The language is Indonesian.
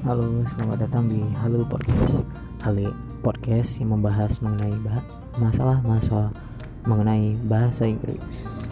Halo, selamat datang di Halo Podcast. Halo Podcast yang membahas mengenai bah masalah-masalah mengenai bahasa Inggris.